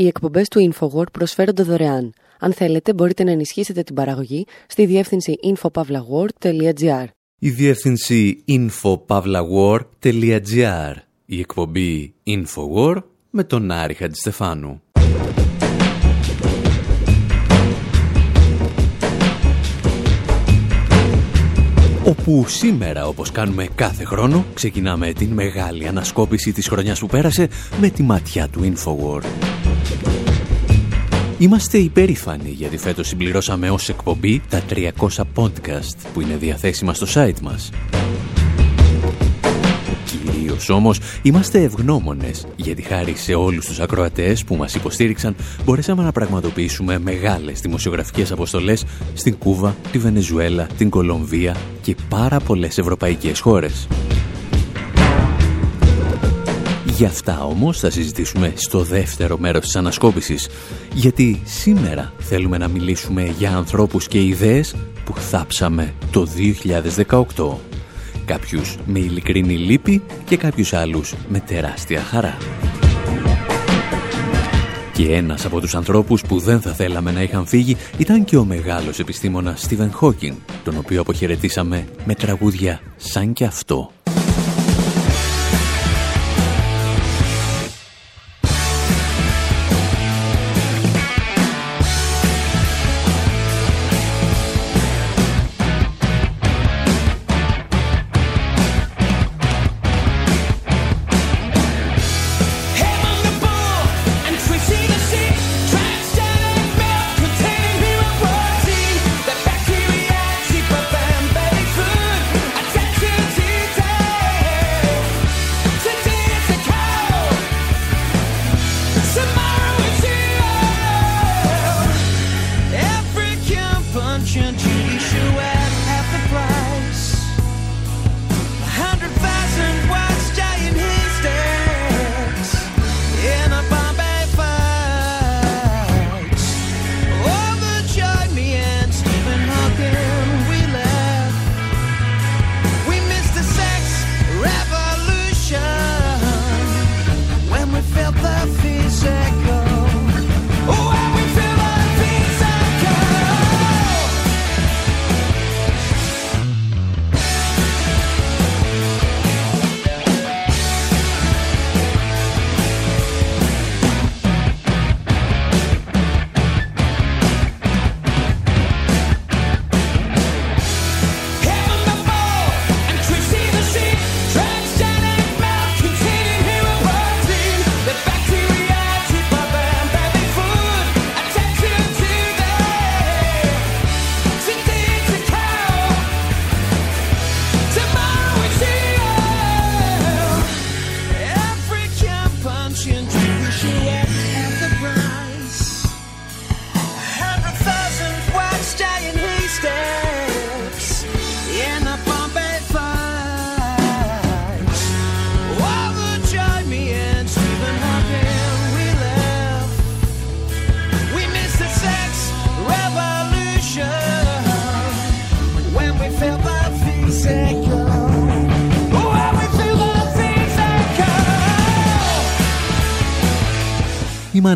Οι εκπομπές του InfoWord προσφέρονται δωρεάν. Αν θέλετε, μπορείτε να ενισχύσετε την παραγωγή στη διεύθυνση infopavlagor.gr. Η διεύθυνση infopavlagor.gr. Η εκπομπή InfoWord με τον Άρη Χατζηστεφάνου. όπου σήμερα, όπως κάνουμε κάθε χρόνο, ξεκινάμε την μεγάλη ανασκόπηση της χρονιάς που πέρασε με τη ματιά του Infowar. Είμαστε υπερήφανοι γιατί φέτος συμπληρώσαμε ως εκπομπή τα 300 podcast που είναι διαθέσιμα στο site μας. Κυρίως όμως είμαστε ευγνώμονες γιατί χάρη σε όλους τους ακροατές που μας υποστήριξαν μπορέσαμε να πραγματοποιήσουμε μεγάλες δημοσιογραφικές αποστολές στην Κούβα, τη Βενεζουέλα, την Κολομβία και πάρα πολλές ευρωπαϊκές χώρες. Για αυτά όμως θα συζητήσουμε στο δεύτερο μέρος της ανασκόπησης, γιατί σήμερα θέλουμε να μιλήσουμε για ανθρώπους και ιδέες που θάψαμε το 2018 κάποιους με ειλικρινή λύπη και κάποιους άλλους με τεράστια χαρά. Και ένας από τους ανθρώπους που δεν θα θέλαμε να είχαν φύγει ήταν και ο μεγάλος επιστήμονας Στίβεν Χόκιν, τον οποίο αποχαιρετήσαμε με τραγούδια σαν και αυτό.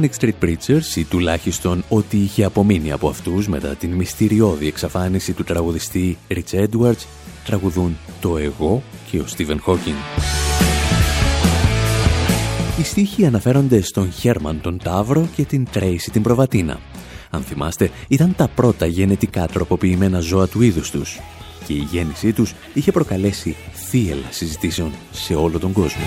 Manic Street Preachers ή τουλάχιστον ό,τι είχε απομείνει από αυτούς μετά την μυστηριώδη εξαφάνιση του τραγουδιστή Rich Edwards τραγουδούν το εγώ και ο Stephen Hawking. Οι στίχοι αναφέρονται στον Χέρμαν τον Ταύρο και την Τρέισι την Προβατίνα. Αν θυμάστε, ήταν τα πρώτα γενετικά τροποποιημένα ζώα του είδους τους και η γέννησή τους είχε προκαλέσει θύελα συζητήσεων σε όλο τον κόσμο.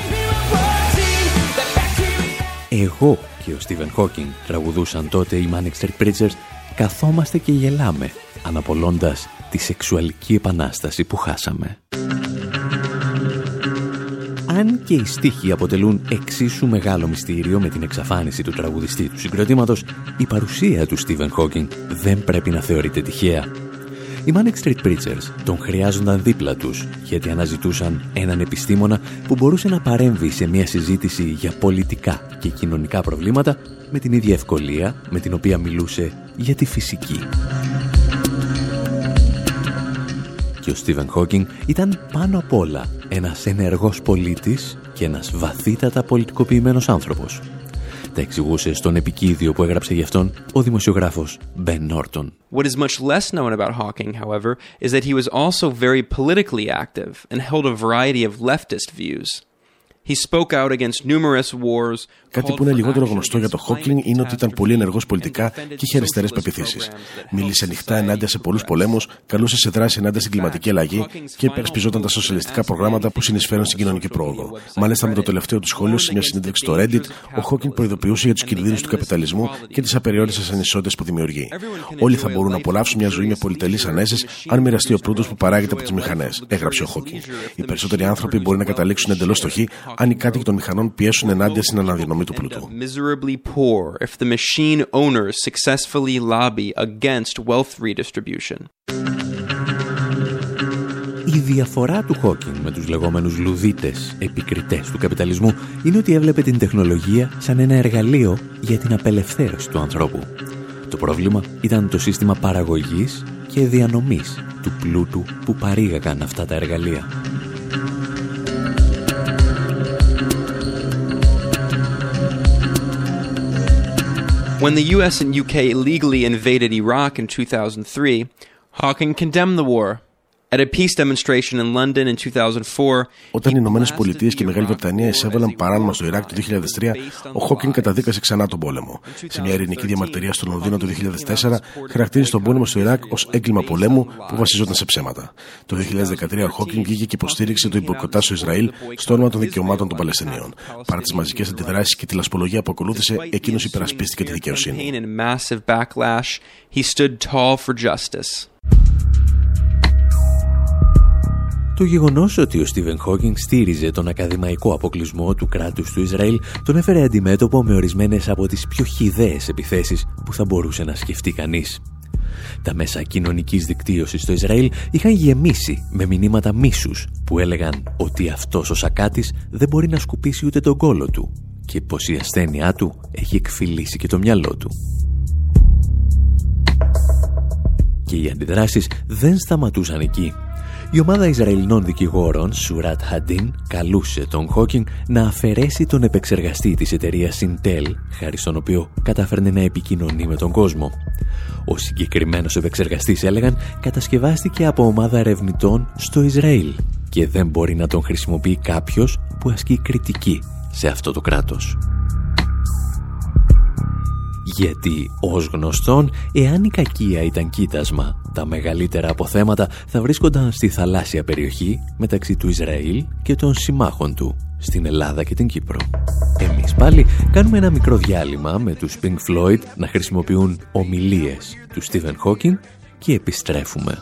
Εγώ και ο Στίβεν Χόκινγκ τραγουδούσαν τότε οι Manic Street Preachers καθόμαστε και γελάμε αναπολώντας τη σεξουαλική επανάσταση που χάσαμε. Αν και οι στίχοι αποτελούν εξίσου μεγάλο μυστήριο με την εξαφάνιση του τραγουδιστή του συγκροτήματος, η παρουσία του Στίβεν Χόκινγκ δεν πρέπει να θεωρείται τυχαία οι Manic Street Preachers τον χρειάζονταν δίπλα τους γιατί αναζητούσαν έναν επιστήμονα που μπορούσε να παρέμβει σε μια συζήτηση για πολιτικά και κοινωνικά προβλήματα με την ίδια ευκολία με την οποία μιλούσε για τη φυσική. Και ο Στίβεν Χόκινγκ ήταν πάνω απ' όλα ένας ενεργός πολίτης και ένας βαθύτατα πολιτικοποιημένος άνθρωπος. Τα εξηγούσε στον επικίδιο που έγραψε γι' αυτόν ο δημοσιογράφος Ben Norton. What is much less known about Hawking, however, is that he was also very politically active and held a variety of leftist views. Κάτι που είναι λιγότερο γνωστό για τον Χόκινγκ είναι ότι ήταν πολύ ενεργός πολιτικά και είχε αριστερές πεπιθήσεις. Μίλησε ανοιχτά ενάντια σε πολλούς πολέμους, καλούσε σε δράση ενάντια στην κλιματική αλλαγή και υπερασπιζόταν τα σοσιαλιστικά προγράμματα που συνεισφέρουν στην κοινωνική πρόοδο. Μάλιστα, με το τελευταίο του σχόλιο σε μια συνέντευξη στο Reddit, ο Χόκινγκ προειδοποιούσε για τους κινδύνους του καπιταλισμού και τις απεριόριστες ανισότητες που δημιουργεί. Όλοι θα μπορούν να απολαύσουν μια ζωή με πολυτελείς ανέσεις αν μοιραστεί ο πλούτο που παράγεται από τις μηχανές, έγραψε ο Χόκινγκ. Οι περισσότεροι άνθρωποι μπορεί να καταλήξουν εντελώς στοχοί αν οι κάτοικοι των μηχανών πιέσουν ενάντια στην αναδιανομή του πλούτου. miserably poor if the machine owners successfully lobby against wealth redistribution. Η διαφορά του Χόκινγκ με τους λεγόμενους λουδίτες επικριτές του καπιταλισμού είναι ότι έβλεπε την τεχνολογία σαν ένα εργαλείο για την απελευθέρωση του ανθρώπου. Το πρόβλημα ήταν το σύστημα παραγωγής και διανομής του πλούτου που παρήγαγαν αυτά τα εργαλεία. When the US and UK illegally invaded Iraq in 2003, Hawking condemned the war. At a peace demonstration in London in 2004, Όταν οι Ηνωμένες Πολιτείες και η Μεγάλη Βρετανία εισέβαλαν παράνομα στο Ιράκ το 2003, ο Χόκκιν καταδίκασε ξανά τον πόλεμο. Σε μια ειρηνική διαμαρτυρία στο Λονδίνο το 2004, χαρακτήρισε τον πόλεμο στο Ιράκ ως έγκλημα πολέμου που βασιζόταν σε ψέματα. Το 2013 ο Χόκκιν βγήκε και υποστήριξε το υποκοτά στο Ισραήλ στο όνομα των δικαιωμάτων των Παλαιστινίων. Παρά τις μαζικές αντιδράσεις και τη λασπολογία που ακολούθησε, εκείνος υπερασπίστηκε τη δικαιοσύνη. Το γεγονός ότι ο Στίβεν Χόκινγκ στήριζε τον ακαδημαϊκό αποκλεισμό του κράτους του Ισραήλ τον έφερε αντιμέτωπο με ορισμένες από τις πιο χιδαίες επιθέσεις που θα μπορούσε να σκεφτεί κανείς. Τα μέσα κοινωνικής δικτύωσης στο Ισραήλ είχαν γεμίσει με μηνύματα μίσους που έλεγαν ότι αυτός ο σακάτης δεν μπορεί να σκουπίσει ούτε τον κόλο του και πως η ασθένειά του έχει εκφυλίσει και το μυαλό του. Και οι αντιδράσεις δεν σταματούσαν εκεί. Η ομάδα Ισραηλινών δικηγόρων, Σουρατ Χαντίν, καλούσε τον Χόκινγκ να αφαιρέσει τον επεξεργαστή της εταιρείας Intel, χάρη στον οποίο καταφέρνε να επικοινωνεί με τον κόσμο. Ο συγκεκριμένος επεξεργαστής, έλεγαν, κατασκευάστηκε από ομάδα ερευνητών στο Ισραήλ και δεν μπορεί να τον χρησιμοποιεί κάποιος που ασκεί κριτική σε αυτό το κράτος. Γιατί, ως γνωστόν, εάν η κακία ήταν κοίτασμα, τα μεγαλύτερα αποθέματα θα βρίσκονταν στη θαλάσσια περιοχή μεταξύ του Ισραήλ και των συμμάχων του, στην Ελλάδα και την Κύπρο. Εμείς πάλι κάνουμε ένα μικρό διάλειμμα με τους Pink Floyd να χρησιμοποιούν ομιλίες του Stephen Hawking και επιστρέφουμε.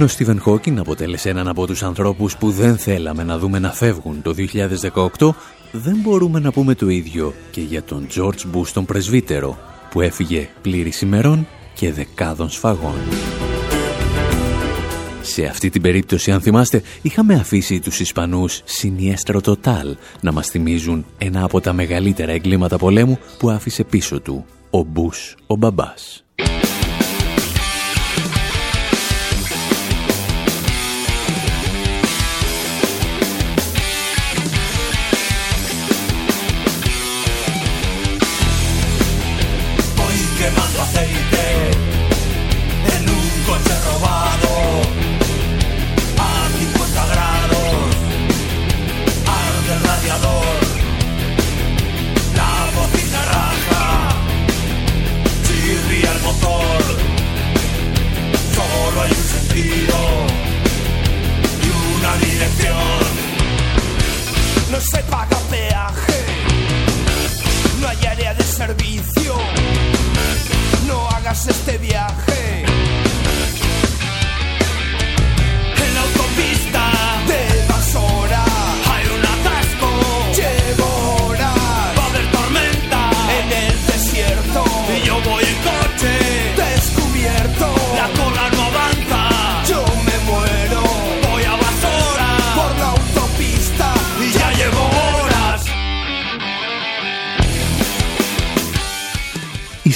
Αν ο Στίβεν Χόκκιν αποτέλεσε έναν από τους ανθρώπους που δεν θέλαμε να δούμε να φεύγουν το 2018, δεν μπορούμε να πούμε το ίδιο και για τον George Bush τον πρεσβύτερο, που έφυγε πλήρης ημερών και δεκάδων σφαγών. Σε αυτή την περίπτωση, αν θυμάστε, είχαμε αφήσει τους Ισπανούς Siniestro Total να μας θυμίζουν ένα από τα μεγαλύτερα εγκλήματα πολέμου που άφησε πίσω του ο Μπούς ο μπαμπάς.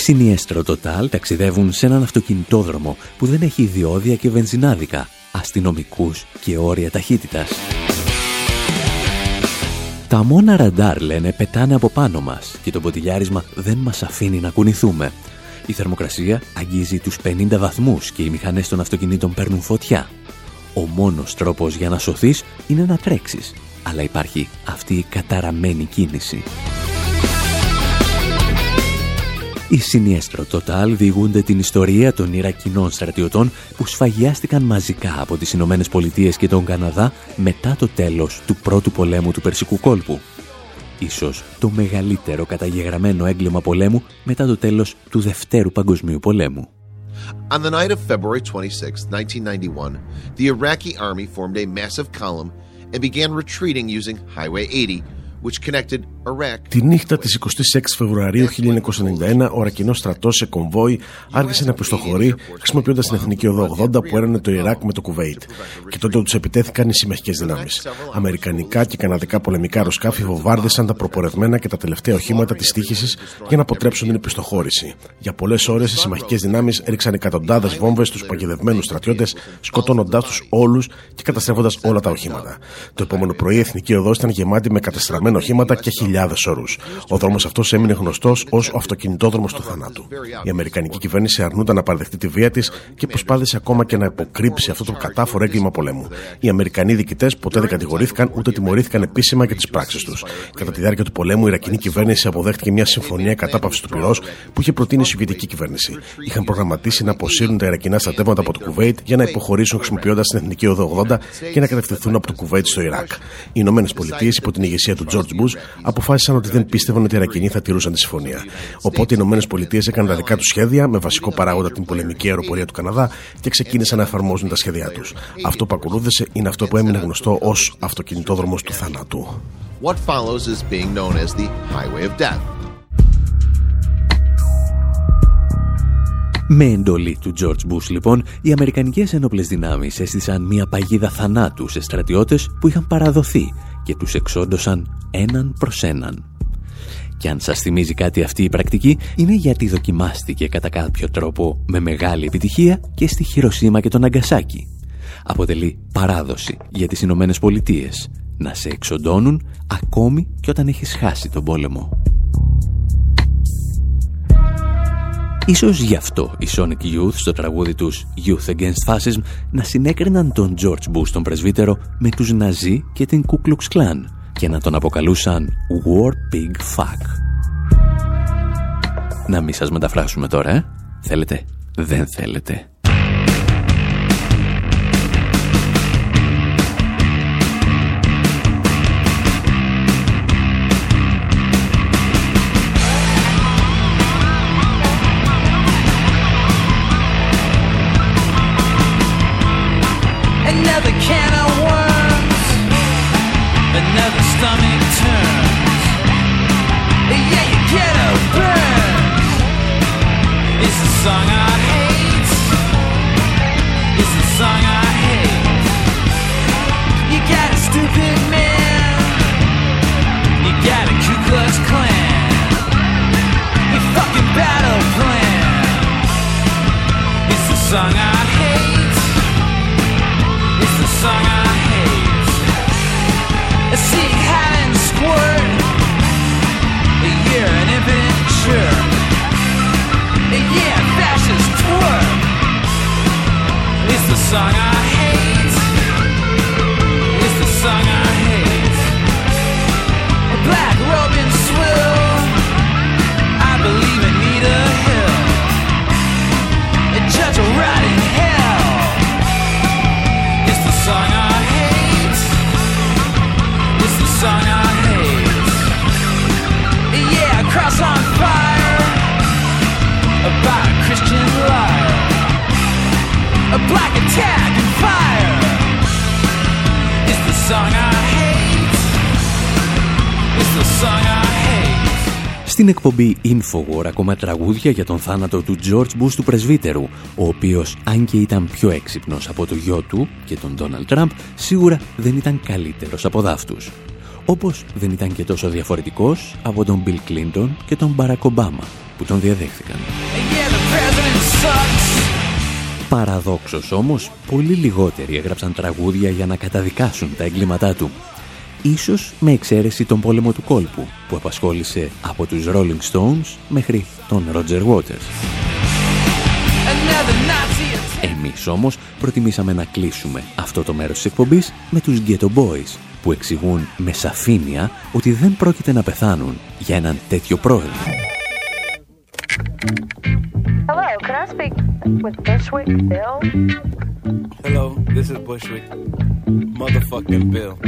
Σινιέστρο Total ταξιδεύουν σε έναν αυτοκινητόδρομο που δεν έχει ιδιώδια και βενζινάδικα, αστυνομικούς και όρια ταχύτητας. Τα μόνα ραντάρ, λένε, πετάνε από πάνω μας και το ποτηλιάρισμα δεν μας αφήνει να κουνηθούμε. Η θερμοκρασία αγγίζει τους 50 βαθμούς και οι μηχανές των αυτοκινήτων παίρνουν φωτιά. Ο μόνος τρόπος για να σωθείς είναι να τρέξεις, αλλά υπάρχει αυτή η καταραμένη κίνηση. Οι Σινιέστρο Total διηγούνται την ιστορία των Ιρακινών στρατιωτών που σφαγιάστηκαν μαζικά από τις Ηνωμένες Πολιτείες και τον Καναδά μετά το τέλος του πρώτου πολέμου του Περσικού κόλπου. Ίσως το μεγαλύτερο καταγεγραμμένο έγκλημα πολέμου μετά το τέλος του Δευτέρου Παγκοσμίου Πολέμου. On the night of February 26, 1991, the Iraqi army formed a massive column and began retreating using Highway 80 Τη νύχτα της 26 Φεβρουαρίου 1991, ο Ρακινό στρατός σε κομβόι άρχισε να πιστοχωρεί χρησιμοποιώντας την εθνική οδό 80 που έρανε το Ιράκ με το Κουβέιτ. Και τότε τους επιτέθηκαν οι συμμαχικές δυνάμεις. Αμερικανικά και καναδικά πολεμικά αεροσκάφη βομβάρδισαν τα προπορευμένα και τα τελευταία οχήματα της τύχησης για να αποτρέψουν την επιστοχώρηση. Για πολλές ώρες οι συμμαχικές δυνάμεις έριξαν εκατοντάδες βόμβες στους παγιδευμένους στρατιώτες, σκοτώνοντάς τους όλους και καταστρέφοντας όλα τα οχήματα. Το επόμενο πρωί η εθνική οδό ήταν γεμάτη με καταστραμμένα οχήματα και χιλιάδες όρου. Ο δρόμος αυτός έμεινε γνωστός ως ο αυτοκινητόδρομος του θανάτου. Η Αμερικανική κυβέρνηση αρνούταν να παραδεχτεί τη βία της και προσπάθησε ακόμα και να υποκρύψει αυτό το κατάφορο έγκλημα πολέμου. Οι Αμερικανοί διοικητές ποτέ δεν κατηγορήθηκαν ούτε τιμωρήθηκαν επίσημα για τις πράξεις τους. Κατά τη διάρκεια του πολέμου, η Ιρακινή κυβέρνηση αποδέχτηκε μια συμφωνία κατάπαυσης του πυρός που είχε προτείνει η Σοβιετική κυβέρνηση. Είχαν προγραμματίσει να αποσύρουν τα Ιρακινά στρατεύματα από το Κουβέιτ για να υποχωρήσουν χρησιμοποιώντας την εθνική οδό 80 και να κατευθυνθούν από το Κουβέιτ στο Ιράκ. Οι Ηνωμένες Πολιτείες υπό την ηγεσία του George Bush αποφάσισαν ότι δεν πίστευαν ότι οι Ιρακινοί θα τηρούσαν τη συμφωνία. Οπότε οι Ηνωμένες Πολιτείες έκαναν τα δικά τους σχέδια με βασικό παράγοντα την πολεμική αεροπορία του Καναδά και ξεκίνησαν να εφαρμόζουν τα σχέδιά τους. Αυτό που ακολούθησε είναι αυτό που έμεινε γνωστό ως αυτοκινητόδρομος του θανάτου. What follows is being known as the Highway of Death. Με εντολή του George Bush, λοιπόν, οι Αμερικανικές ενόπλες δυνάμεις έστησαν μια παγίδα θανάτου σε στρατιώτες που είχαν παραδοθεί και τους εξόντωσαν έναν προς έναν. Και αν σας θυμίζει κάτι αυτή η πρακτική, είναι γιατί δοκιμάστηκε κατά κάποιο τρόπο με μεγάλη επιτυχία και στη Χειροσύμα και τον Αγκασάκη. Αποτελεί παράδοση για τις Ηνωμένες Πολιτείες να σε εξοντώνουν ακόμη και όταν έχεις χάσει τον πόλεμο. Ίσως γι' αυτό οι Sonic Youth στο τραγούδι τους Youth Against Fascism να συνέκριναν τον George Bush τον πρεσβύτερο με τους Ναζί και την Ku Klux Klan και να τον αποκαλούσαν War Pig Fuck. Να μην σας μεταφράσουμε τώρα, ε; Θέλετε; Δεν θέλετε. Στην εκπομπή Infowar ακόμα τραγούδια για τον θάνατο του George Bush του πρεσβύτερου, ο οποίος αν και ήταν πιο έξυπνος από το γιο του και τον Donald Trump, σίγουρα δεν ήταν καλύτερος από δάφτους. Όπως δεν ήταν και τόσο διαφορετικός από τον Bill Clinton και τον Barack Obama, που τον διαδέχθηκαν. Yeah, the president sucks. Παραδόξως όμως, πολύ λιγότεροι έγραψαν τραγούδια για να καταδικάσουν τα εγκλήματά του. Ίσως με εξαίρεση τον πόλεμο του κόλπου, που απασχόλησε από τους Rolling Stones μέχρι τον Roger Waters. Another Nazi attack. Εμείς όμως προτιμήσαμε να κλείσουμε αυτό το μέρος της εκπομπής με τους Ghetto Boys, που εξηγούν με σαφήνεια ότι δεν πρόκειται να πεθάνουν για έναν τέτοιο πρόεδρο. Hello, can I speak with Bushwick Bill? Hello, this is Bushwick. Motherfucking Bill.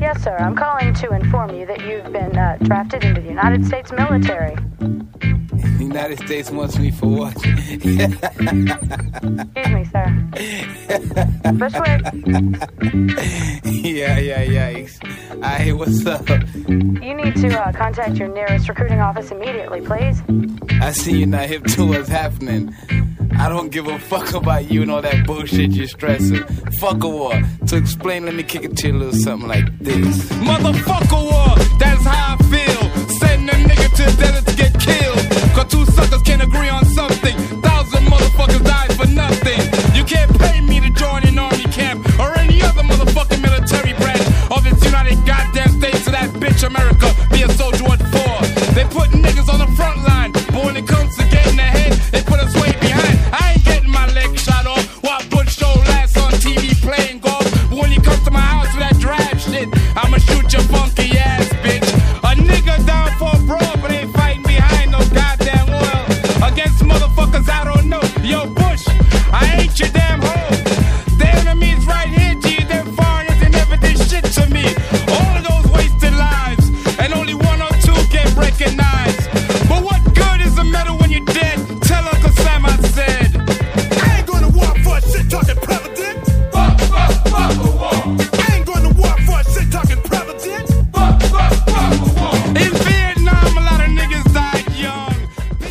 Yes, sir. I'm calling to inform you that you've been uh, drafted into the United States military. The United States wants me for what? Excuse me, sir. Bushwick, yeah, yeah, yikes. Hey, what's up? you need to uh, contact your nearest recruiting office immediately, please. I see you're not hip to what's happening. I don't give a fuck about you and all that bullshit you're stressing. Fuck a war. To explain, let me kick it to you a little something like this. Motherfucker war,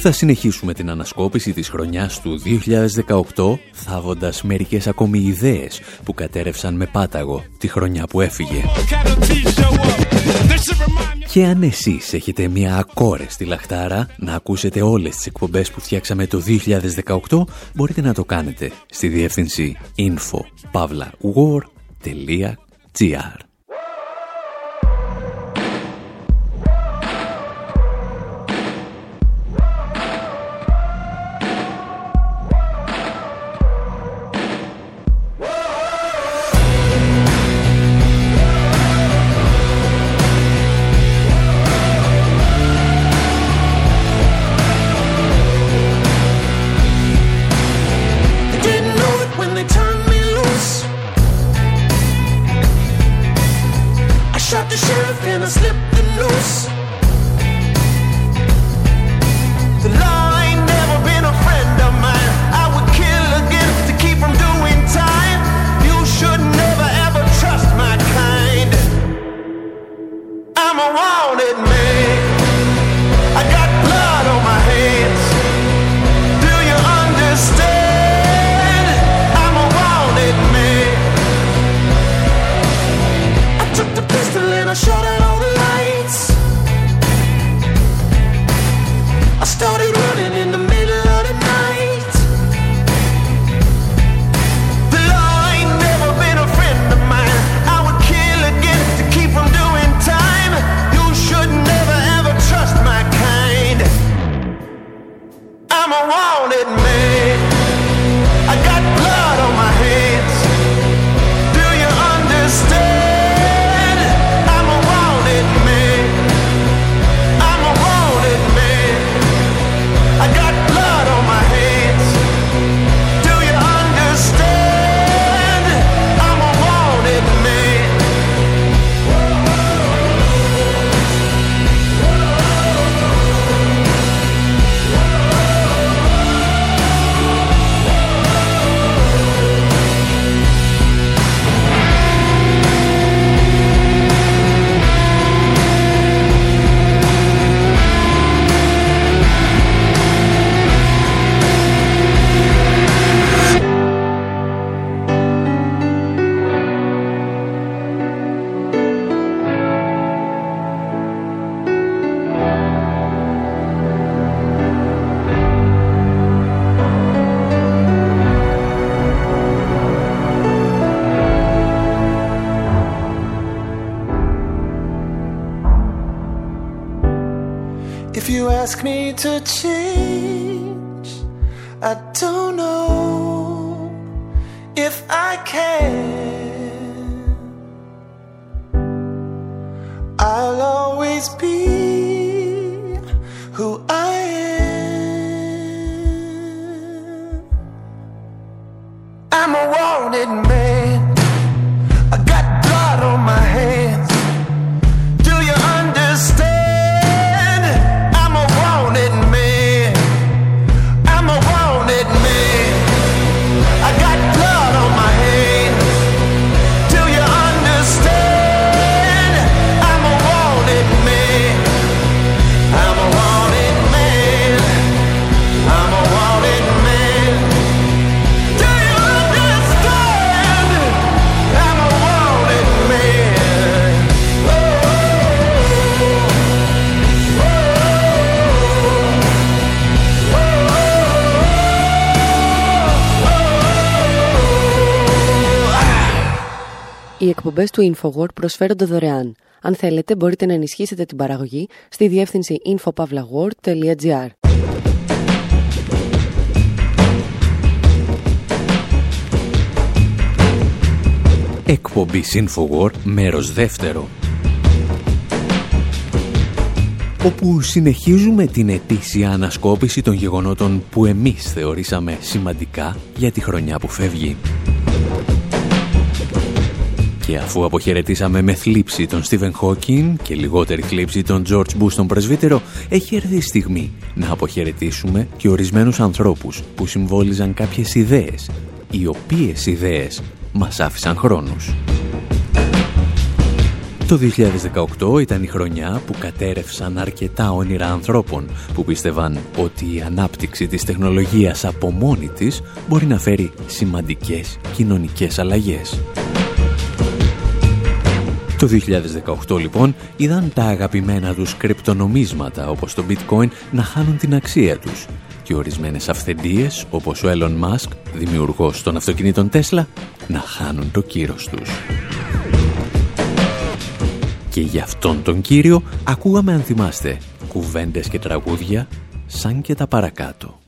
Θα συνεχίσουμε την ανασκόπηση της χρονιάς του 2018, θάβοντας μερικές ακόμη ιδέες που κατέρευσαν με πάταγο τη χρονιά που έφυγε. Casualties show up. This should remind me. Και αν εσείς έχετε μια ακόρεστη λαχτάρα να ακούσετε όλες τις εκπομπές που φτιάξαμε το 2018, μπορείτε να το κάνετε στη διεύθυνση info.pavlawar.gr always be εκπομπές του InfoWord προσφέρονται δωρεάν. Αν θέλετε, μπορείτε να ενισχύσετε την παραγωγή στη διεύθυνση infopavlagor.gr. Εκπομπή Infowar, μέρος δεύτερο. Όπου συνεχίζουμε την ετήσια ανασκόπηση των γεγονότων που εμείς θεωρήσαμε σημαντικά για τη χρονιά που φεύγει. Και αφού αποχαιρετήσαμε με θλίψη τον Στίβεν Χόκιν και λιγότερη θλίψη τον George Bush τον πρεσβύτερο, έχει έρθει η στιγμή να αποχαιρετήσουμε και ορισμένους ανθρώπους που συμβόλιζαν κάποιες ιδέες, οι οποίες ιδέες μας άφησαν χρόνους. Το 2018 ήταν η χρονιά που κατέρευσαν αρκετά όνειρα ανθρώπων που πίστευαν ότι η ανάπτυξη της τεχνολογίας από μόνη της μπορεί να φέρει σημαντικές κοινωνικές αλλαγές. Το 2018 λοιπόν είδαν τα αγαπημένα τους κρυπτονομίσματα όπως το bitcoin να χάνουν την αξία τους και ορισμένες αυθεντίες όπως ο Elon Musk, δημιουργός των αυτοκινήτων Tesla, να χάνουν το κύρος τους. Και για αυτόν τον κύριο ακούγαμε αν θυμάστε κουβέντες και τραγούδια σαν και τα παρακάτω.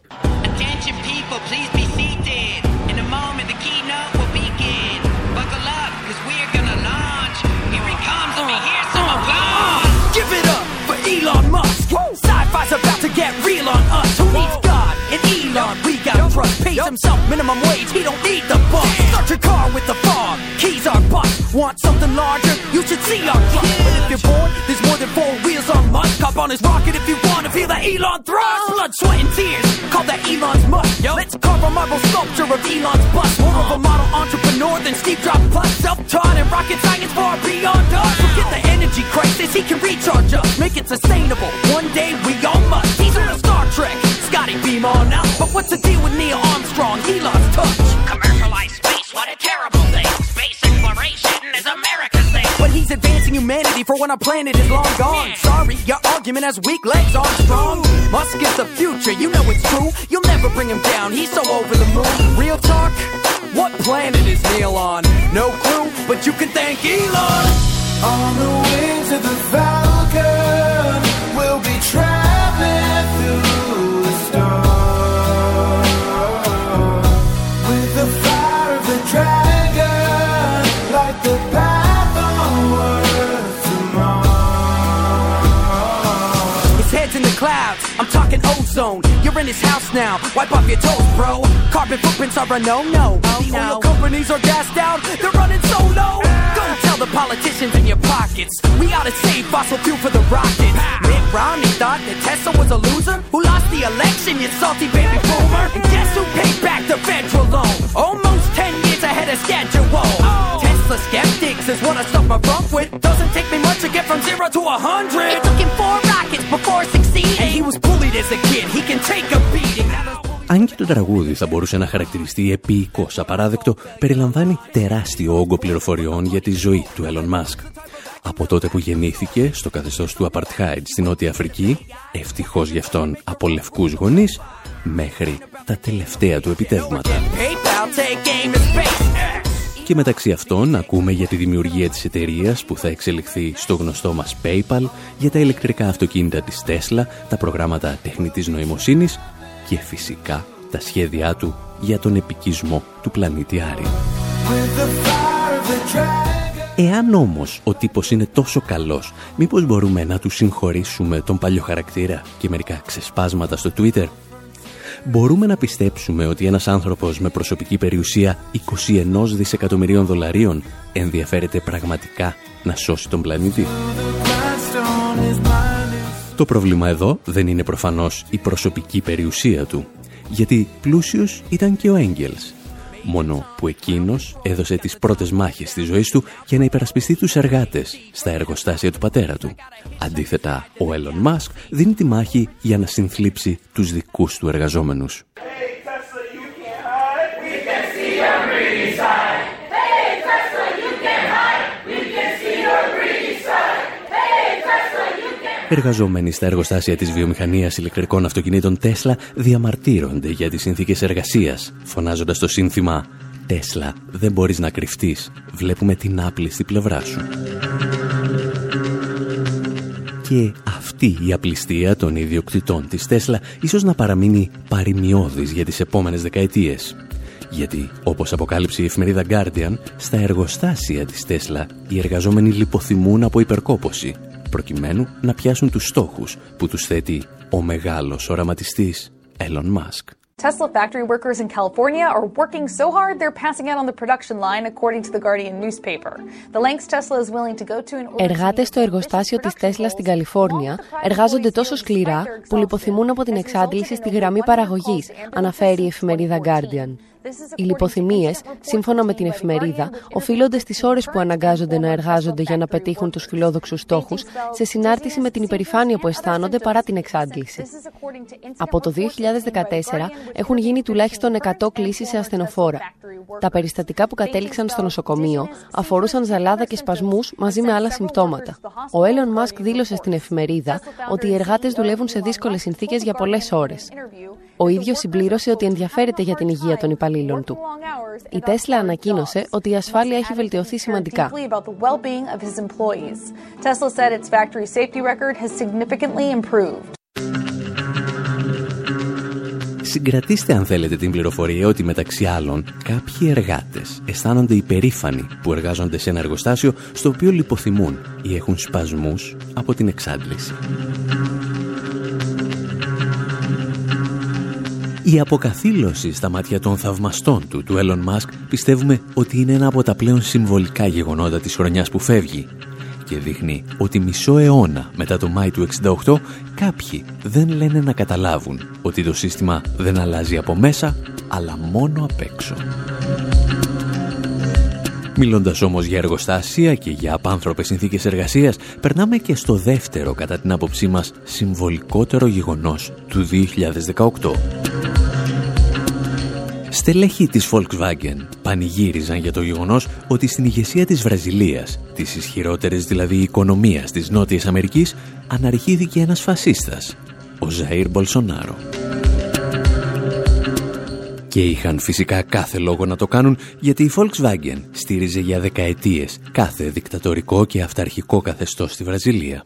We got trust. Pays himself minimum wage. He don't need the bus. Start your car with the fog. Keys are bust. Want something larger? You should see our truck. But if you're bored, there's more than four wheels on Musk. Hop on his rocket if you want to feel the Elon thrust. Oh. Blood, sweat, and tears. Call that Elon's must. Let's carve a marble sculpture of Elon's bust. More of a oh. model entrepreneur than Steve Jobs plus. Self-taught and rocket science far beyond us. Forget the energy crisis. He can recharge us. Make it sustainable. One day we all must. He's on a Star Trek. Scotty beam on out. But what's the deal with Neil Armstrong? He lost touch. Commercialized space, what a terrible thing. Space exploration is America's thing. But he's advancing humanity for when our planet is long gone. Sorry, your argument has weak legs, Armstrong. Musk is the future, you know it's true. You'll never bring him down, he's so over the moon. Real talk, what planet is Neil on? No clue, but you can thank Elon. On the wings of the Falcon, we'll be traveling an ozone. You're in his house now. Wipe off your toes, bro. Carbon footprints are a no-no. Oh, the oil companies are gassed out. They're running so low. Go tell the politicians in your pockets. We ought to save fossil fuel for the rockets. Mitt Romney thought that Tesla was a loser who lost the election, you salty baby boomer. And guess who paid back the federal loan? Almost 10 years ahead of schedule. Oh. Tesla skeptics is what I stuff my bunk with. Doesn't take me much to get from zero to a hundred. Αν και το τραγούδι θα μπορούσε να χαρακτηριστεί επίοικος απαράδεκτο, περιλαμβάνει τεράστιο όγκο πληροφοριών για τη ζωή του Elon Musk. Από τότε που γεννήθηκε στο καθεστώς του Apartheid στην Νότια Αφρική, ευτυχώς γι' αυτόν από λευκούς γονείς, μέχρι τα τελευταία του επιτεύγματα. Και μεταξύ αυτών ακούμε για τη δημιουργία της εταιρείας που θα εξελιχθεί στο γνωστό μας PayPal, για τα ηλεκτρικά αυτοκίνητα της Tesla, τα προγράμματα τεχνητής νοημοσύνης και φυσικά τα σχέδιά του για τον επικισμό του πλανήτη Άρη. Εάν όμως ο τύπος είναι τόσο καλός, μήπως μπορούμε να του συγχωρήσουμε τον παλιό χαρακτήρα και μερικά ξεσπάσματα στο Twitter; Μπορούμε να πιστέψουμε ότι ένας άνθρωπος με προσωπική περιουσία 21 δισεκατομμυρίων δολαρίων ενδιαφέρεται πραγματικά να σώσει τον πλανήτη; Το πρόβλημα εδώ δεν είναι προφανώς η προσωπική περιουσία του, γιατί πλούσιος ήταν και ο Έγγελς, μόνο που εκείνος έδωσε τις πρώτες μάχες της ζωής του για να υπερασπιστεί τους εργάτες στα εργοστάσια του πατέρα του. Αντίθετα, ο Elon Musk δίνει τη μάχη για να συνθλίψει τους δικούς του εργαζόμενους. Εργαζόμενοι στα εργοστάσια της βιομηχανίας ηλεκτρικών αυτοκινήτων Τέσλα διαμαρτύρονται για τις συνθήκες εργασίας, φωνάζοντας το σύνθημα «Τέσλα, δεν μπορείς να κρυφτείς, βλέπουμε την άπλιστη πλευρά σου». Και αυτή η απληστία των ιδιοκτητών της Τέσλα ίσως να παραμείνει παρημιώδης για τις επόμενες δεκαετίες. Γιατί, όπως αποκάλυψε η εφημερίδα Guardian, στα εργοστάσια της Τέσλα οι εργαζόμενοι λιποθυμούν από υπερκόπωση, προκειμένου να πιάσουν τους στόχους που τους θέτει ο μεγάλος οραματιστής Elon Musk. Tesla factory workers in California are working so hard they're passing out on the production line, according to the Guardian newspaper. The lengths Tesla is willing to go to in order Εργάτες στο εργοστάσιο της Τέσλα στην Καλιφόρνια εργάζονται τόσο σκληρά που λιποθυμούν από την εξάντληση στη γραμμή παραγωγής, αναφέρει η εφημερίδα Guardian. Οι λιποθυμίες, σύμφωνα με την εφημερίδα, οφείλονται στις ώρες που αναγκάζονται να εργάζονται για να πετύχουν τους φιλόδοξους στόχους, σε συνάρτηση με την υπερηφάνεια που αισθάνονται παρά την εξάντληση. Από το 2014 έχουν γίνει τουλάχιστον 100 κλήσεις σε ασθενοφόρα. Τα περιστατικά που κατέληξαν στο νοσοκομείο αφορούσαν ζαλάδα και σπασμούς μαζί με άλλα συμπτώματα. Ο Elon Musk δήλωσε στην εφημερίδα ότι οι εργάτες δουλεύουν σε δύσκολες συνθήκες για πολλές ώρες. Ο ίδιος συμπλήρωσε ότι ενδιαφέρεται για την υγεία των υπαλλήλων του. Η Τέσλα ανακοίνωσε ότι η ασφάλεια έχει βελτιωθεί σημαντικά. deeply about the well-being of his employees. Tesla said its factory safety record has significantly improved. Συγκρατήστε αν θέλετε την πληροφορία ότι μεταξύ άλλων κάποιοι εργάτες αισθάνονται υπερήφανοι που εργάζονται σε ένα εργοστάσιο στο οποίο λιποθυμούν ή έχουν σπασμούς από την εξάντληση. Η αποκαθήλωση στα μάτια των θαυμαστών του, του Elon Musk, πιστεύουμε ότι είναι ένα από τα πλέον συμβολικά γεγονότα της χρονιάς που φεύγει και δείχνει ότι μισό αιώνα μετά το Μάη του 68 κάποιοι δεν λένε να καταλάβουν ότι το σύστημα δεν αλλάζει από μέσα αλλά μόνο απ' έξω. Μιλώντας όμως για εργοστάσια και για απάνθρωπες συνθήκες εργασίας, περνάμε και στο δεύτερο κατά την άποψή μας συμβολικότερο γεγονός του 2018. Στελέχη της Volkswagen πανηγύριζαν για το γεγονός ότι στην ηγεσία της Βραζιλίας, της ισχυρότερης δηλαδή οικονομίας της Νότιας Αμερικής, αναρχήθηκε ένας φασίστας, ο Ζαΐρ Μπολσονάρο. Και είχαν φυσικά κάθε λόγο να το κάνουν γιατί η Volkswagen στήριζε για δεκαετίες κάθε δικτατορικό και αυταρχικό καθεστώς στη Βραζιλία.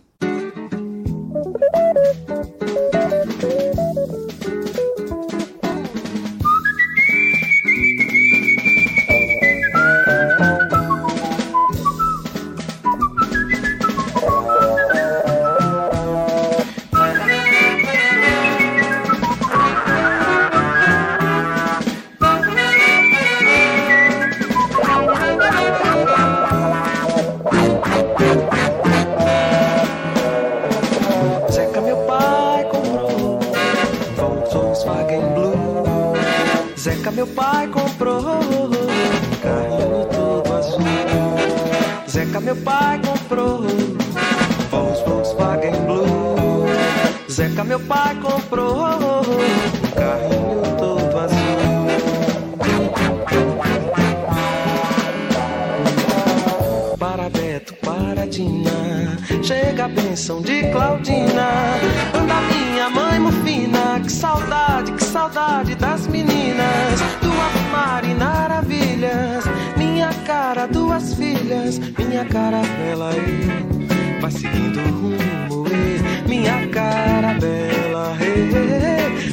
Seguindo o rumo, e minha cara bela,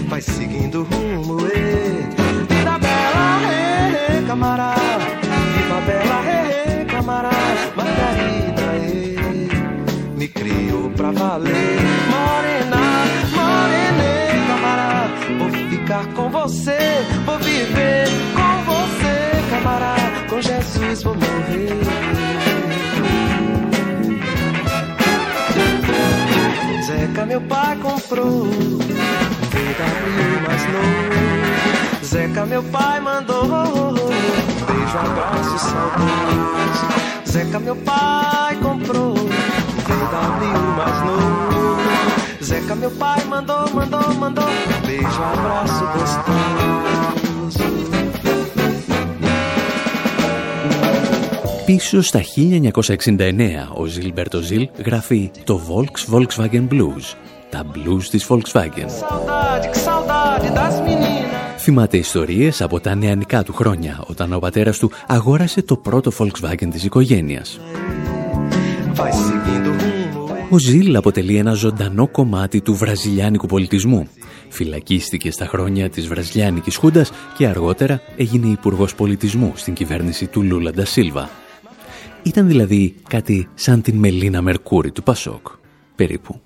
vai seguindo o rumo, e vida bela, e camarada, viva bela, e camarada, Margarida, me criou pra valer, morena, morena, camarada, vou ficar com você, vou viver com você, camarada, com Jesus vou morrer. Zeca, meu pai comprou VW mais novo. Zeca, meu pai mandou beijo, abraço, saudoso. Zeca, meu pai comprou VW mais novo. Zeca, meu pai mandou, mandou, mandou beijo, abraço gostoso. Πίσω στα 1969 ο Ζιλμπέρτο Ζιλ γράφει το Volks Volkswagen Blues, τα blues της Volkswagen. Saudade, que saudade das meninas. Θυμάται ιστορίες από τα νεανικά του χρόνια, όταν ο πατέρας του αγόρασε το πρώτο Volkswagen της οικογένειας. Vai seguindo o rumo. Ο Ζιλ αποτελεί ένα ζωντανό κομμάτι του βραζιλιάνικου πολιτισμού. Φυλακίστηκε στα χρόνια της βραζιλιάνικης χούντας και αργότερα έγινε υπουργός πολιτισμού στην κυβέρνηση του Λούλα Ντασίλβα. Ήταν δηλαδή κάτι σαν την Μελίνα Μερκούρη του Πασόκ, περίπου.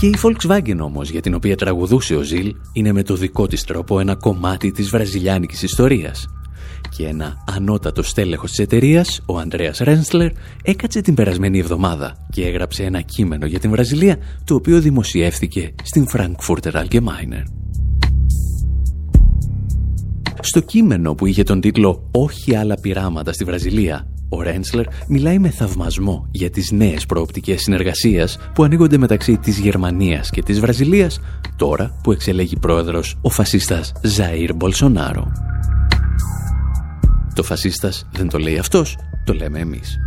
Και η Volkswagen όμως για την οποία τραγουδούσε ο Ζιλ είναι με το δικό της τρόπο ένα κομμάτι της βραζιλιάνικης ιστορίας. Και ένα ανώτατο στέλεχος της εταιρείας, ο Ανδρέας Ρένσλερ, έκατσε την περασμένη εβδομάδα και έγραψε ένα κείμενο για την Βραζιλία, το οποίο δημοσιεύθηκε στην Frankfurter Allgemeine. Στο κείμενο που είχε τον τίτλο «Όχι άλλα πειράματα στη Βραζιλία», ο Ρένσλερ μιλάει με θαυμασμό για τις νέες προοπτικές συνεργασίας που ανοίγονται μεταξύ της Γερμανίας και της Βραζιλίας, τώρα που εξελέγει πρόεδρος ο φασίστας Ζαΐρ Μπολσονάρο. Το φασίστας δεν το λέει αυτός, το λέμε εμείς.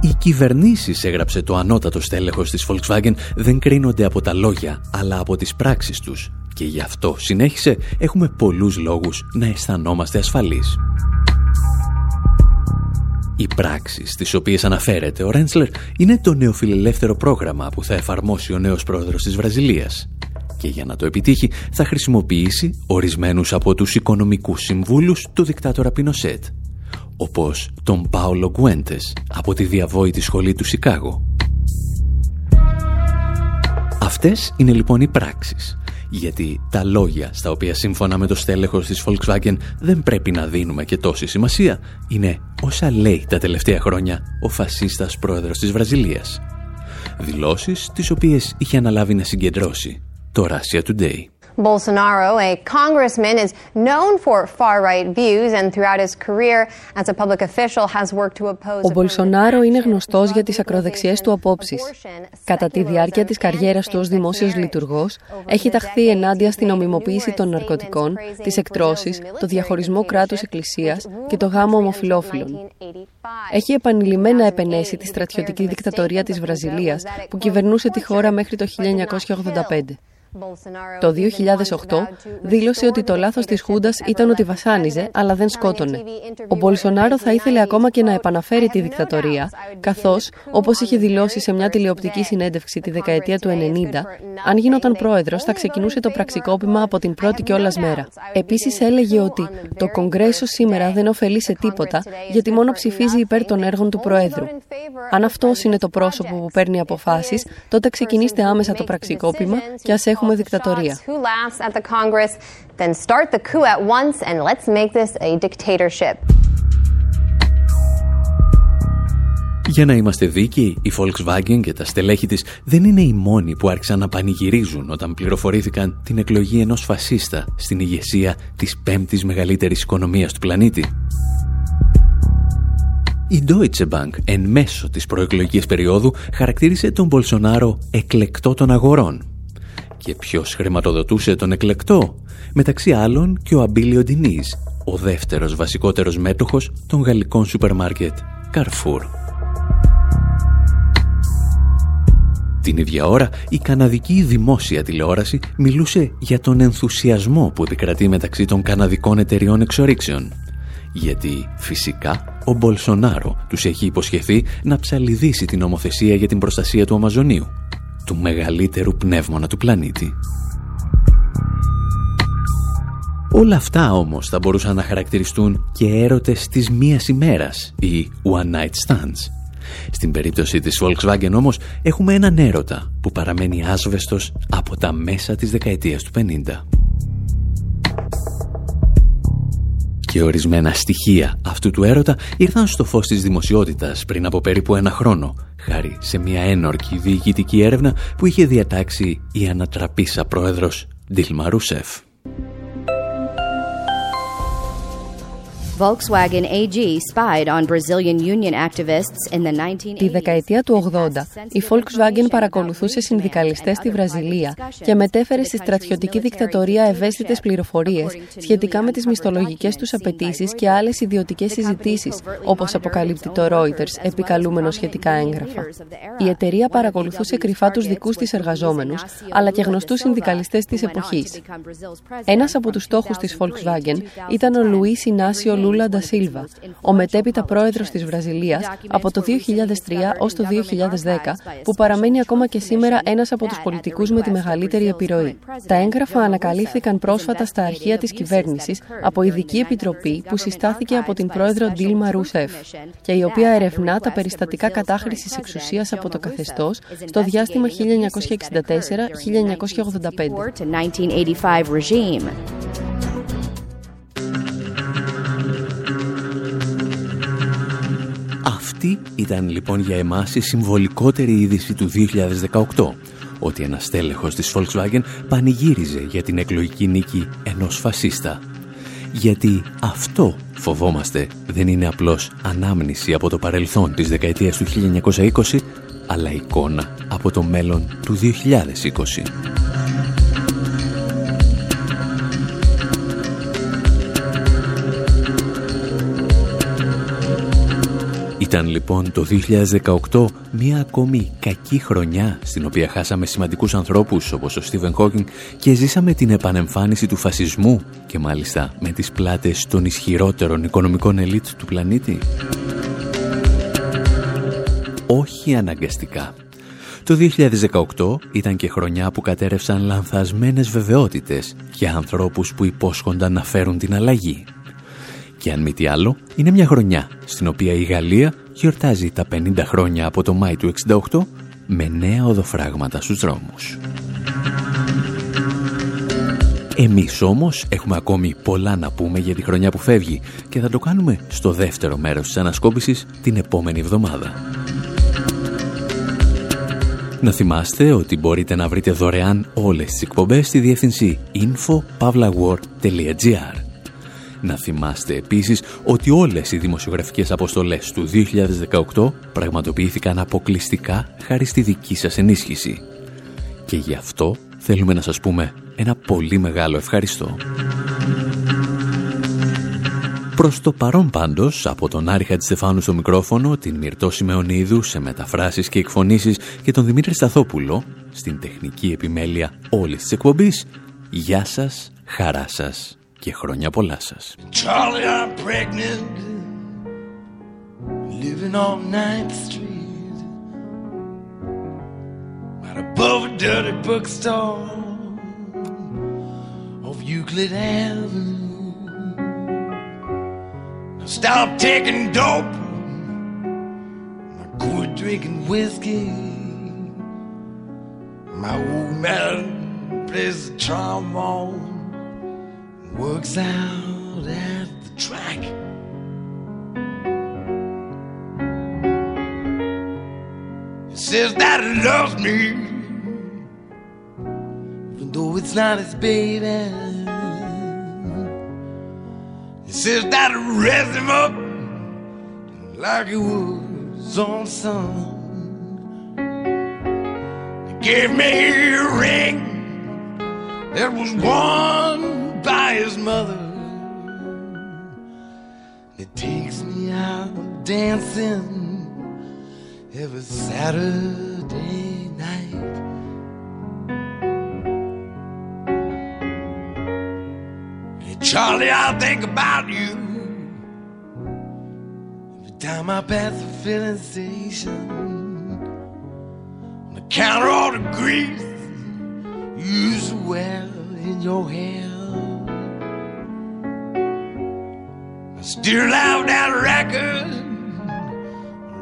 Οι κυβερνήσεις, έγραψε το ανώτατο στέλεχος της Volkswagen, δεν κρίνονται από τα λόγια, αλλά από τις πράξεις τους. Και γι' αυτό, συνέχισε, έχουμε πολλούς λόγους να αισθανόμαστε ασφαλείς. Οι πράξεις στις οποίες αναφέρεται ο Ρέντσλερ είναι το νεοφιλελεύθερο πρόγραμμα που θα εφαρμόσει ο νέος πρόεδρος της Βραζιλίας. Και για να το επιτύχει θα χρησιμοποιήσει ορισμένους από τους οικονομικούς συμβούλους του δικτάτορα Πινοσέτ, όπως τον Πάολο Γκουέντες από τη διαβόητη σχολή του Σικάγο. Αυτές είναι λοιπόν οι πράξεις, γιατί τα λόγια στα οποία σύμφωνα με το στέλεχος της Volkswagen δεν πρέπει να δίνουμε και τόση σημασία, είναι όσα λέει τα τελευταία χρόνια ο φασίστας πρόεδρος της Βραζιλίας. Δηλώσεις τις οποίες είχε αναλάβει να συγκεντρώσει το Russia Today. Bolsonaro, a congressman, is known for far right views and throughout his career as a public official has worked to oppose. Ο Μπολσονάρο είναι γνωστός για τις ακροδεξιές του απόψεις. Κατά τη διάρκεια της καριέρας του ως δημόσιος λειτουργός, έχει ταχθεί ενάντια στην νομιμοποίηση των ναρκωτικών, τις εκτρώσεις, το διαχωρισμό κράτους-εκκλησίας και το γάμο ομοφιλόφιλων. Έχει επανειλημμένα επενέσει τη στρατιωτική δικτατορία της Βραζιλίας που κυβερνούσε τη χώρα μέχρι το 1985. Το 2008 δήλωσε ότι το λάθος της Χούντας ήταν ότι βασάνιζε, αλλά δεν σκότωνε. Ο Μπολσονάρο θα ήθελε ακόμα και να επαναφέρει τη δικτατορία, καθώς, όπως είχε δηλώσει σε μια τηλεοπτική συνέντευξη τη δεκαετία του 90, αν γινόταν πρόεδρος θα ξεκινούσε το πραξικόπημα από την πρώτη κιόλας μέρα. Επίσης έλεγε ότι το Κογκρέσο σήμερα δεν ωφελεί σε τίποτα, γιατί μόνο ψηφίζει υπέρ των έργων του Προέδρου. Αν αυτός είναι το πρόσωπο που παίρνει αποφάσεις, τότε ξεκινήστε άμεσα το πραξικόπημα και ας έχουμε δικτατορία. Who laughs at the Congress, then start the coup at once and let's make this a dictatorship. Για να είμαστε δίκαιοι, η Volkswagen και τα στελέχη της δεν είναι οι μόνοι που άρχισαν να πανηγυρίζουν όταν πληροφορήθηκαν την εκλογή ενός φασίστα στην ηγεσία της πέμπτης μεγαλύτερης οικονομίας του πλανήτη. Η Deutsche Bank εν μέσω της προεκλογικής περίοδου χαρακτήρισε τον Μπολσονάρο εκλεκτό των αγορών. Και ποιος χρηματοδοτούσε τον εκλεκτό, μεταξύ άλλων και ο Αμπίλιο Ντινής, ο δεύτερος βασικότερος μέτοχος των γαλλικών σούπερ μάρκετ Carrefour. Την ίδια ώρα, η καναδική δημόσια τηλεόραση μιλούσε για τον ενθουσιασμό που επικρατεί μεταξύ των καναδικών εταιριών εξορίξεων. Γιατί, φυσικά, ο Μπολσονάρο τους έχει υποσχεθεί να ψαλιδίσει την νομοθεσία για την προστασία του Αμαζονίου, του μεγαλύτερου πνεύμονα του πλανήτη. Όλα αυτά όμως θα μπορούσαν να χαρακτηριστούν και έρωτες της μίας ημέρας ή one night stands. Στην περίπτωση της Volkswagen όμως έχουμε έναν έρωτα που παραμένει άσβεστος από τα μέσα της δεκαετίας του 50. Και ορισμένα στοιχεία αυτού του έρωτα ήρθαν στο φως της δημοσιότητας πριν από περίπου ένα χρόνο, χάρη σε μια ένορκη διοικητική έρευνα που είχε διατάξει η ανατραπήσα πρόεδρος Ντίλμα Ρούσεφ. Volkswagen AG spied on Brazilian union activists in the 1980s. Τη δεκαετία του 80, η Volkswagen παρακολουθούσε συνδικαλιστές στη Βραζιλία και μετέφερε στη στρατιωτική δικτατορία ευαίσθητες πληροφορίες σχετικά με τις μισθολογικές τους απαιτήσεις και άλλες ιδιωτικές συζητήσεις, όπως αποκαλύπτει το Reuters, επικαλούμενο σχετικά έγγραφα. Η εταιρεία παρακολουθούσε κρυφά τους δικούς της εργαζόμενους, αλλά και γνωστούς συνδικαλιστές της εποχής. Ένας από τους στόχους της Volkswagen ήταν ο Λουίς Ινάσιο Λούλα Ντασίλβα, ο μετέπειτα πρόεδρος της Βραζιλίας από το 2003 ως το 2010, που παραμένει ακόμα και σήμερα ένας από τους πολιτικούς με τη μεγαλύτερη επιρροή. Τα έγγραφα ανακαλύφθηκαν πρόσφατα στα αρχεία της κυβέρνησης από ειδική επιτροπή που συστάθηκε από την πρόεδρο Ντίλμα Ρουσεφ και η οποία ερευνά τα περιστατικά κατάχρησης εξουσίας από το καθεστώς στο διάστημα 1964-1985. Αυτή ήταν λοιπόν για εμάς η συμβολικότερη είδηση του 2018 ότι ένα στέλεχος της Volkswagen πανηγύριζε για την εκλογική νίκη ενός φασίστα. Γιατί αυτό φοβόμαστε δεν είναι απλώς ανάμνηση από το παρελθόν της δεκαετίας του 1920 αλλά εικόνα από το μέλλον του 2020. Ήταν λοιπόν το 2018 μια ακόμη κακή χρονιά στην οποία χάσαμε σημαντικούς ανθρώπους όπως ο Στίβεν Χόκινγκ και ζήσαμε την επανεμφάνιση του φασισμού και μάλιστα με τις πλάτες των ισχυρότερων οικονομικών ελίτ του πλανήτη. Όχι αναγκαστικά. Το 2018 ήταν και χρονιά που κατέρευσαν λανθασμένες βεβαιότητες και ανθρώπους που υπόσχονταν να φέρουν την αλλαγή. Και αν μη τι άλλο, είναι μια χρονιά στην οποία η Γαλλία γιορτάζει τα 50 χρόνια από το Μάη του 68 με νέα οδοφράγματα στους δρόμους. Εμείς όμως έχουμε ακόμη πολλά να πούμε για τη χρονιά που φεύγει και θα το κάνουμε στο δεύτερο μέρος της ανασκόπησης την επόμενη εβδομάδα. Να θυμάστε ότι μπορείτε να βρείτε δωρεάν όλες τις εκπομπές στη διεύθυνση info.pavlawar.gr να θυμάστε επίσης ότι όλες οι δημοσιογραφικές αποστολές του 2018 πραγματοποιήθηκαν αποκλειστικά χάρη στη δική σας ενίσχυση. Και γι' αυτό θέλουμε να σας πούμε ένα πολύ μεγάλο ευχαριστώ. Προς το παρόν πάντως, από τον Άρη Χατζηστεφάνου στο μικρόφωνο, την Μυρτώ Σιμεωνίδου σε μεταφράσεις και εκφωνήσεις και τον Δημήτρη Σταθόπουλο στην τεχνική επιμέλεια όλης της εκπομπής, γεια σας, χαρά σας και χρόνια πολλά σας. Charlie, I'm pregnant, living on 9th Street, right above a dirty bookstore of Euclid Avenue. Now stop taking dope, I quit drinking whiskey. My old man plays the trombone works out at the track. says that he loves me, even though it's not his baby. He says that he raised him up like he was own son. He gave me a ring that was won by his mother. It takes me out dancing every Saturday night. Hey, Charlie, I think about you every time I pass the filling station. On the counter, all the grease you used wear in your hair. Still have that record,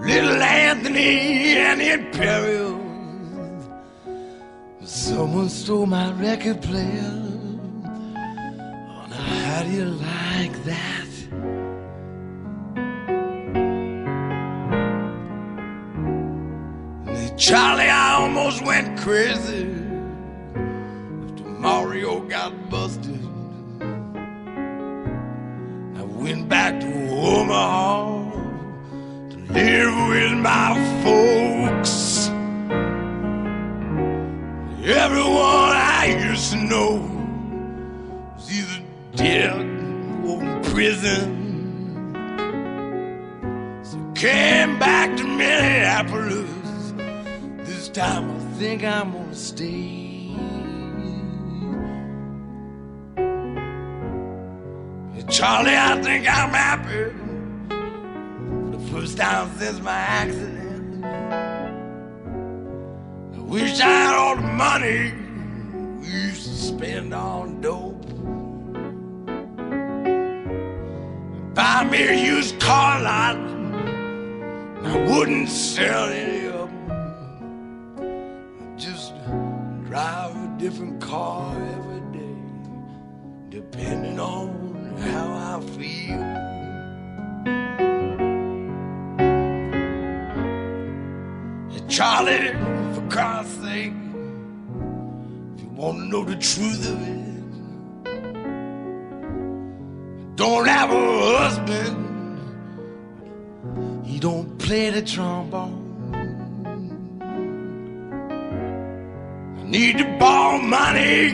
Little Anthony and the Imperials. Someone stole my record player. Oh, now how do you like that? Charlie, I almost went crazy after Mario got busted. Back to Omaha to live with my folks. Everyone I used to know was either dead or in prison. So came back to Minneapolis. This time I think I'm gonna stay. Charlie, I think I'm happy for the first time since my accident. I wish I had all the money we used to spend on dope. Buy me a used car lot, I wouldn't sell any of them. Just drive a different car every day, depending on I feel. Charlie, for Christ's sake, if you want to know the truth of it, don't have a husband. He don't play the trombone. I need to borrow money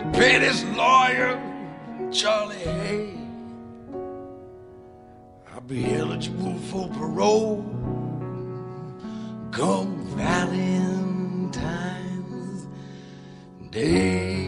to pay this lawyer, Charlie Hay. I'll be eligible for parole come Valentine's Day.